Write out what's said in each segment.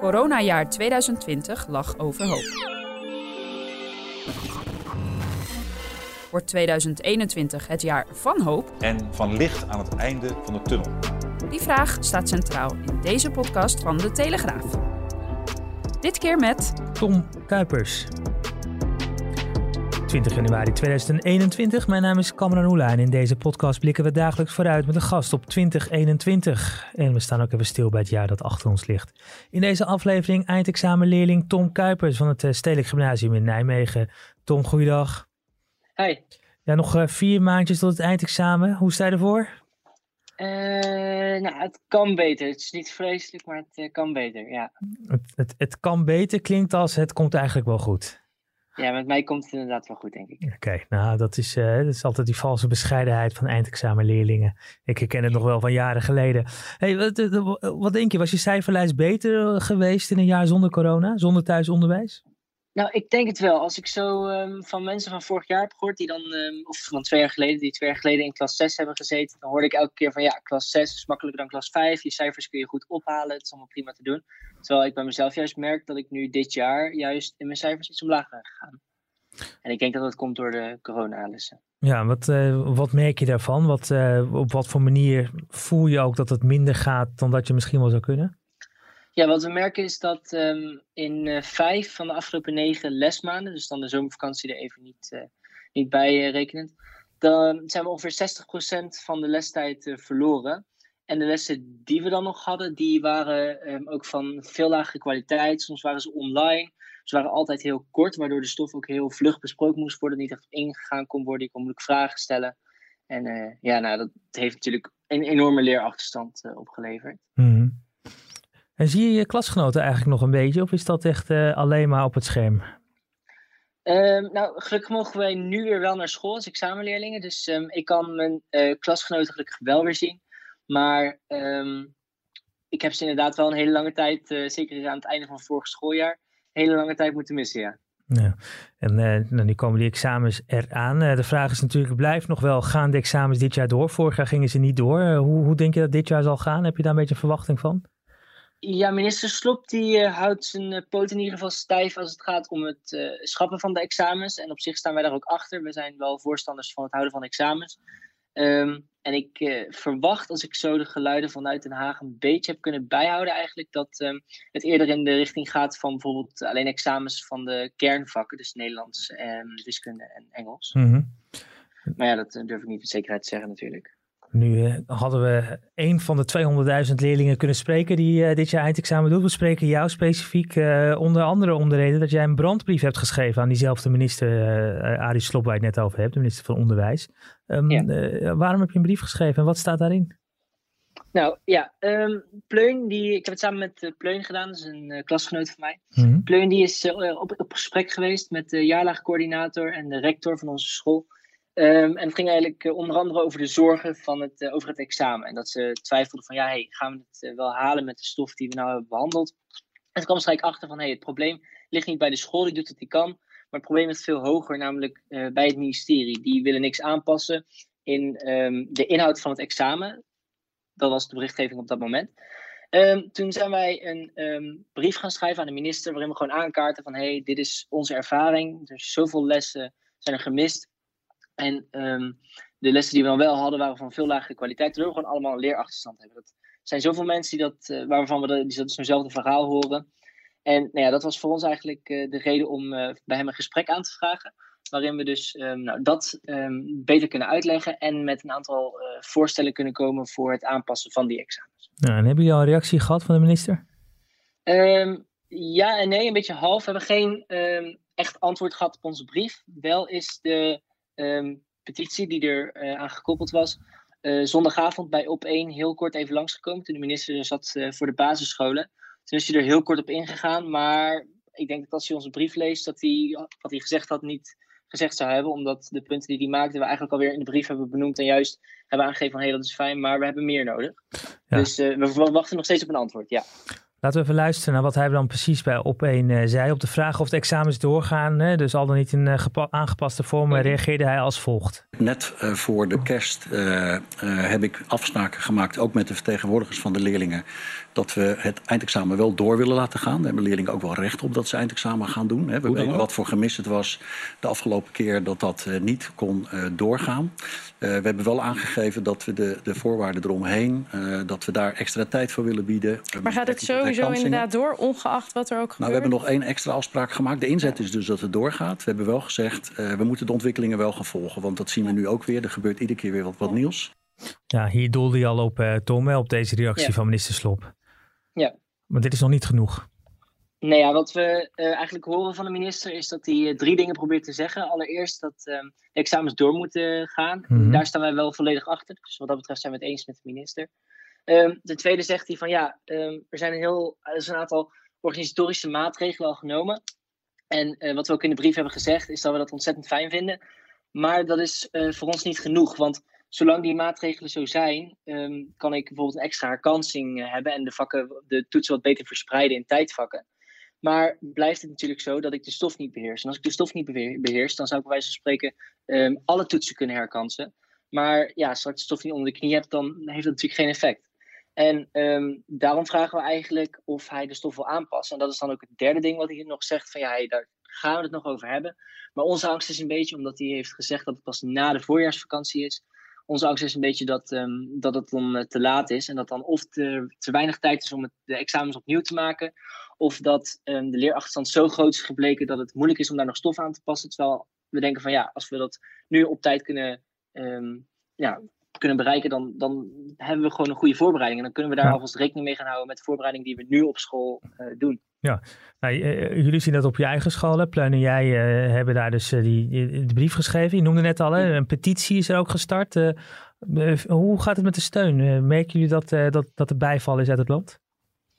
Coronajaar 2020 lag overhoop. Wordt 2021 het jaar van hoop? En van licht aan het einde van de tunnel? Die vraag staat centraal in deze podcast van De Telegraaf. Dit keer met Tom Kuipers. 20 januari 2021. Mijn naam is Cameron Oela en in deze podcast blikken we dagelijks vooruit met een gast op 2021. En we staan ook even stil bij het jaar dat achter ons ligt. In deze aflevering eindexamenleerling Tom Kuipers van het eh, Stedelijk Gymnasium in Nijmegen. Tom, goeiedag. Hey. Ja, nog eh, vier maandjes tot het eindexamen. Hoe sta je ervoor? Uh, nou, het kan beter. Het is niet vreselijk, maar het kan beter, ja. Het, het, het kan beter klinkt als het komt eigenlijk wel goed. Ja, met mij komt het inderdaad wel goed, denk ik. Oké, nou dat is, uh, dat is altijd die valse bescheidenheid van eindexamenleerlingen. Ik herken het nog wel van jaren geleden. Hey, wat, wat denk je, was je cijferlijst beter geweest in een jaar zonder corona, zonder thuisonderwijs? Nou, ik denk het wel. Als ik zo um, van mensen van vorig jaar heb gehoord, die dan, um, of van twee jaar geleden, die twee jaar geleden in klas 6 hebben gezeten, dan hoorde ik elke keer van ja, klas 6 is makkelijker dan klas 5. Je cijfers kun je goed ophalen, het is allemaal prima te doen. Terwijl ik bij mezelf juist merk dat ik nu dit jaar juist in mijn cijfers iets omlaag ben gegaan. En ik denk dat dat komt door de corona-lessen. Ja, wat, uh, wat merk je daarvan? Wat, uh, op wat voor manier voel je ook dat het minder gaat dan dat je misschien wel zou kunnen? Ja, wat we merken is dat um, in uh, vijf van de afgelopen negen lesmaanden, dus dan de zomervakantie er even niet, uh, niet bij uh, rekenend, dan zijn we ongeveer 60% van de lestijd verloren. En de lessen die we dan nog hadden, die waren um, ook van veel lagere kwaliteit. Soms waren ze online. Ze waren altijd heel kort, waardoor de stof ook heel vlug besproken moest worden. Niet echt ingegaan kon worden. Je kon moeilijk vragen stellen. En ja, nou, dat heeft natuurlijk een enorme leerachterstand opgeleverd. Mm. En zie je je klasgenoten eigenlijk nog een beetje, of is dat echt uh, alleen maar op het scherm? Um, nou, gelukkig mogen wij nu weer wel naar school als examenleerlingen. Dus um, ik kan mijn uh, klasgenoten gelukkig wel weer zien. Maar um, ik heb ze inderdaad wel een hele lange tijd, uh, zeker aan het einde van het vorige schooljaar, een hele lange tijd moeten missen, ja. Ja. En nou, nu komen die examens eraan. de vraag is natuurlijk, blijft nog wel, gaan de examens dit jaar door? Vorig jaar gingen ze niet door. hoe, hoe denk je dat dit jaar zal gaan? Heb je daar een beetje verwachting van? Ja, minister Slop die uh, houdt zijn uh, poot in ieder geval stijf als het gaat om het uh, schrappen van de examens. En op zich staan wij daar ook achter. We zijn wel voorstanders van het houden van examens. Um, en ik verwacht, als ik zo de geluiden vanuit Den Haag een beetje heb kunnen bijhouden, eigenlijk dat um, het eerder in de richting gaat van bijvoorbeeld alleen examens van de kernvakken, dus Nederlands, en wiskunde en Engels. Mm -hmm. Maar ja, dat durf ik niet met zekerheid te zeggen natuurlijk. Nu uh, hadden we een van de 200.000 leerlingen kunnen spreken die uh, dit jaar eindexamen doet. We spreken jou specifiek uh, onder andere om de reden dat jij een brandbrief hebt geschreven aan diezelfde minister, Arie Slob, waar je het net over hebt, de minister van Onderwijs. Um, ja. waarom heb je een brief geschreven en wat staat daarin? Nou ja, um, Pleun, die, ik heb het samen met Pleun gedaan, dat is een klasgenoot van mij. Mm -hmm. Pleun die is op, op gesprek geweest met de jaarlaagcoördinator en de rector van onze school. Um, en het ging eigenlijk uh, onder andere over de zorgen van het, uh, over het examen. En dat ze twijfelden van, ja, hey, gaan we het uh, wel halen met de stof die we nou hebben behandeld? En toen kwam ze achter van, hey, het probleem ligt niet bij de school, die doet wat die kan. Maar het probleem is veel hoger, namelijk bij het ministerie. Die willen niks aanpassen in um, de inhoud van het examen. Dat was de berichtgeving op dat moment. Um, toen zijn wij een brief gaan schrijven aan de minister, waarin we gewoon aankaarten van, hey, dit is onze ervaring. Er zijn zoveel lessen zijn er gemist. En um, de lessen die we dan wel hadden, waren van veel lagere kwaliteit. Terwijl we gewoon allemaal een leerachterstand hebben. Dat zijn zoveel mensen die dat, uh, waarvan we de, die dat zo'nzelfde verhaal horen. En nou ja, dat was voor ons eigenlijk uh, de reden om uh, bij hem een gesprek aan te vragen. Waarin we dus um, nou, dat um, beter kunnen uitleggen. En met een aantal voorstellen kunnen komen voor het aanpassen van die examens. Nou, en hebben jullie al een reactie gehad van de minister? ja en nee, een beetje half. We hebben geen echt antwoord gehad op onze brief. Wel is de um, petitie die er uh, aan gekoppeld was, zondagavond bij op 1 heel kort even langsgekomen toen de minister zat voor de basisscholen. Toen is hij er heel kort op ingegaan, maar ik denk dat als hij onze brief leest, dat hij wat hij gezegd had niet gezegd zou hebben. Omdat de punten die hij maakte, we eigenlijk alweer in de brief hebben benoemd. En juist hebben aangegeven van hé, hey, dat is fijn, maar we hebben meer nodig. Dus we wachten nog steeds op een antwoord, ja. Laten we even luisteren naar wat hij dan precies bij op een uh, zei. Op de vraag of de examens doorgaan, hè, dus al dan niet in uh, aangepaste vorm, reageerde hij als volgt. Net uh, voor de kerst heb ik afspraken gemaakt, ook met de vertegenwoordigers van de leerlingen, dat we het eindexamen wel door willen laten gaan. Daar hebben leerlingen ook wel recht op dat ze eindexamen gaan doen. Hè. We weten wat voor gemis het was de afgelopen keer dat dat niet kon doorgaan. we hebben wel aangegeven dat we de, de voorwaarden eromheen, dat we daar extra tijd voor willen bieden. Maar gaat het zo sowieso inderdaad door, ongeacht wat er ook gebeurt? Nou, we hebben nog één extra afspraak gemaakt. De inzet is dus dat het doorgaat. We hebben wel gezegd, uh, we moeten de ontwikkelingen wel gaan volgen. Want dat zien we nu ook weer. Er gebeurt iedere keer weer wat, wat nieuws. Ja, hier doelde je al op, uh, Tom, op deze reactie van minister Slop. Ja. Maar dit is nog niet genoeg. Nee, ja, wat we uh, eigenlijk horen van de minister is dat hij drie dingen probeert te zeggen. Allereerst dat de examens door moeten gaan. Mm Daar staan wij wel volledig achter. Dus wat dat betreft zijn we het eens met de minister. Um, ten tweede zegt hij van ja, um, er zijn een heel, er is een aantal organisatorische maatregelen al genomen. En uh, wat we ook in de brief hebben gezegd, is dat we dat ontzettend fijn vinden. Maar dat is uh, voor ons niet genoeg. Want zolang die maatregelen zo zijn, um, kan ik bijvoorbeeld een extra herkansing uh, hebben en de vakken, de toetsen wat beter verspreiden in tijdvakken. Maar blijft het natuurlijk zo dat ik de stof niet beheers. En als ik de stof niet beheers, dan zou ik bij wijze van spreken alle toetsen kunnen herkansen. Maar ja, als ik de stof niet onder de knie heb, dan heeft dat natuurlijk geen effect. En um, daarom vragen we eigenlijk of hij de stof wil aanpassen. En dat is dan ook het derde ding wat hij nog zegt: van ja, daar gaan we het nog over hebben. Maar onze angst is een beetje, omdat hij heeft gezegd dat het pas na de voorjaarsvakantie is. Onze angst is een beetje dat, um, dat het dan uh, te laat is. En dat dan of te, te weinig tijd is om de examens opnieuw te maken. Of dat um, de leerachterstand zo groot is gebleken dat het moeilijk is om daar nog stof aan te passen. Terwijl we denken van ja, als we dat nu op tijd kunnen ja, kunnen bereiken, dan, dan hebben we gewoon een goede voorbereiding. En dan kunnen we daar alvast rekening mee gaan houden met de voorbereiding die we nu op school uh, doen. Ja, nou, uh, jullie zien dat op je eigen school. Hè? Pleun en jij uh, hebben daar dus die, die, de brief geschreven. Je noemde net al, hè? een petitie is er ook gestart. hoe gaat het met de steun? merken jullie dat, dat, dat er bijval is uit het land?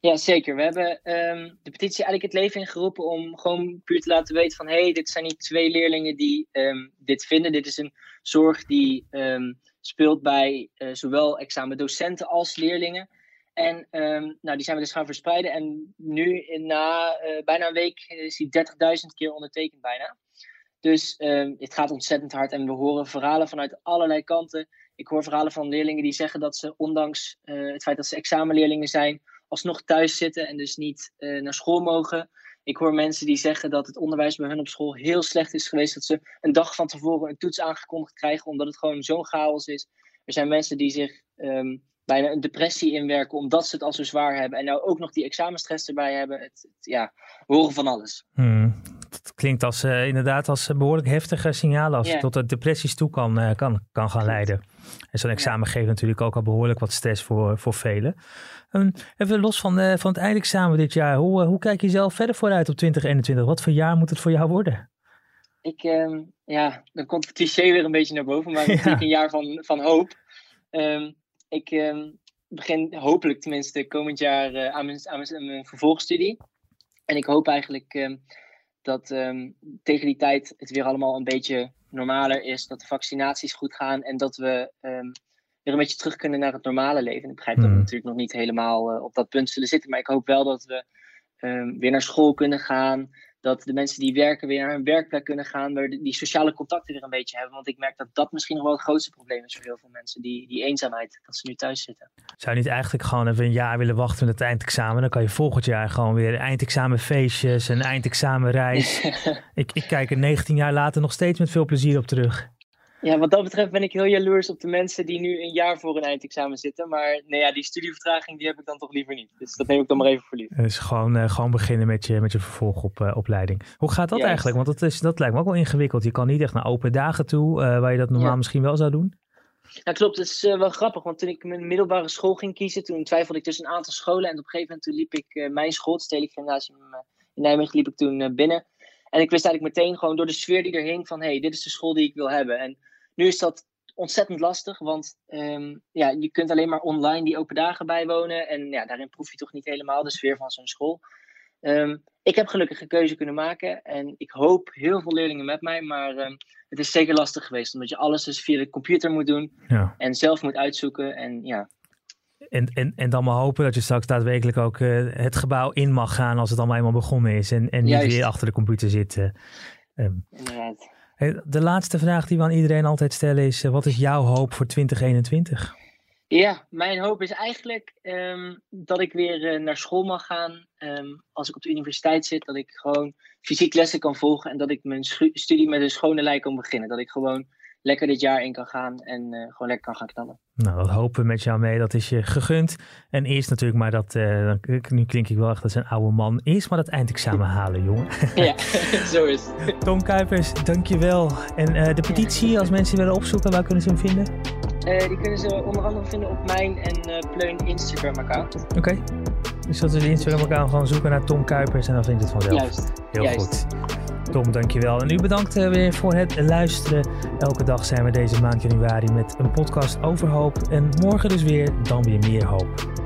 Ja, zeker. We hebben um, de petitie eigenlijk het leven ingeroepen om gewoon puur te laten weten van... hé, hey, dit zijn niet twee leerlingen die um, dit vinden. Dit is een zorg die... Um, speelt bij uh, zowel examendocenten als leerlingen. En um, nou, die zijn we dus gaan verspreiden. En nu, na uh, bijna een week, is die 30.000 keer ondertekend bijna. Dus um, het gaat ontzettend hard. En we horen verhalen vanuit allerlei kanten. Ik hoor verhalen van leerlingen die zeggen dat ze, ondanks het feit dat ze examenleerlingen zijn, alsnog thuis zitten en dus niet naar school mogen. Ik hoor mensen die zeggen dat het onderwijs bij hun op school heel slecht is geweest. Dat ze een dag van tevoren een toets aangekondigd krijgen, omdat het gewoon zo'n chaos is. Er zijn mensen die zich um, bijna een depressie inwerken, omdat ze het al zo zwaar hebben. En nou ook nog die examenstress erbij hebben. Het, ja, we horen van alles. Hmm. Dat klinkt als, uh, inderdaad als behoorlijk heftige signalen als yeah. tot de depressies toe kan, uh, kan, kan gaan leiden. En zo'n examen ja. geeft natuurlijk ook al behoorlijk wat stress voor, voor velen. Um, even los van, uh, van het eindexamen dit jaar. Hoe, hoe kijk je zelf verder vooruit op 2021? Wat voor jaar moet het voor jou worden? Ik, um, ja, dan komt het cliché weer een beetje naar boven, maar het is natuurlijk een jaar van, van hoop. Um, ik begin hopelijk tenminste komend jaar aan, mijn, aan, mijn, aan, mijn, vervolgstudie. En ik hoop eigenlijk dat tegen die tijd het weer allemaal een beetje normaler is. Dat de vaccinaties goed gaan en dat we weer een beetje terug kunnen naar het normale leven. ik begrijp dat we hmm. natuurlijk nog niet helemaal uh, op dat punt zullen zitten. Maar ik hoop wel dat we um, weer naar school kunnen gaan. Dat de mensen die werken weer naar hun werkplek kunnen gaan. Waar die sociale contacten weer een beetje hebben. Want ik merk dat dat misschien nog wel het grootste probleem is voor heel veel mensen. Die, die eenzaamheid, dat ze nu thuis zitten. Zou je niet eigenlijk gewoon even een jaar willen wachten met het eindexamen? Dan kan je volgend jaar gewoon weer eindexamenfeestjes, een eindexamenreis. ik, ik kijk er 19 jaar later nog steeds met veel plezier op terug. Ja, wat dat betreft ben ik heel jaloers op de mensen die nu een jaar voor een eindexamen zitten. Maar nee, ja, die studievertraging die heb ik dan toch liever niet. Dus dat neem ik dan maar even voor lief. Dus gewoon, uh, gewoon beginnen met je, met je vervolgopleiding. Uh, Hoe gaat dat eigenlijk? Want dat, is, dat lijkt me ook wel ingewikkeld. Je kan niet echt naar open dagen toe, uh, waar je dat normaal ja. misschien wel zou doen. Ja, klopt. Het is wel grappig. Want toen ik mijn middelbare school ging kiezen, toen twijfelde ik tussen een aantal scholen. En op een gegeven moment toen liep ik mijn school, het Stedelijk Gymnasium in Nijmegen, liep ik toen binnen. En ik wist eigenlijk meteen gewoon door de sfeer die er hing van, hé, hey, dit is de school die ik wil hebben. En nu is dat ontzettend lastig, want ehm, ja, je kunt alleen maar online die open dagen bijwonen. En ja, daarin proef je toch niet helemaal de sfeer van zo'n school. Ehm, ik heb gelukkig een keuze kunnen maken en ik hoop heel veel leerlingen met mij, maar ehm, het is zeker lastig geweest, omdat je alles dus via de computer moet doen ja. en zelf moet uitzoeken. En, ja. en, en, en dan maar hopen dat je straks daadwerkelijk ook uh, het gebouw in mag gaan als het allemaal eenmaal begonnen is en, en niet weer achter de computer zitten. Inderdaad. De laatste vraag die we aan iedereen altijd stellen is: eh, wat is jouw hoop voor 2021? Ja, mijn hoop is eigenlijk ehm, dat ik weer eh, naar school mag gaan. Ehm, als ik op de universiteit zit, dat ik gewoon fysiek lessen kan volgen en dat ik mijn studie met een schone lei kan beginnen. Dat ik gewoon lekker dit jaar in kan gaan en uh, gewoon lekker kan gaan knallen. Nou, dat hopen we met jou mee. Dat is je gegund. En eerst natuurlijk maar dat, uh, nu klink ik wel echt als een oude man. Eerst maar dat eindexamen halen, jongen. Ja, zo is het. Tom Kuipers, dankjewel. En uh, de petitie, als mensen willen opzoeken, waar kunnen ze hem vinden? Die kunnen ze onder andere vinden op mijn en Pleun Instagram-account. Oké. Okay. Dus dat is de Instagram-account gewoon zoeken naar Tom Kuipers en dan vindt het vanzelf. Juist. Heel Juist. goed. Tom, dankjewel. En u bedankt uh, weer voor het luisteren. Elke dag zijn we deze maand januari met een podcast over hoop. En morgen dus weer, dan weer meer hoop.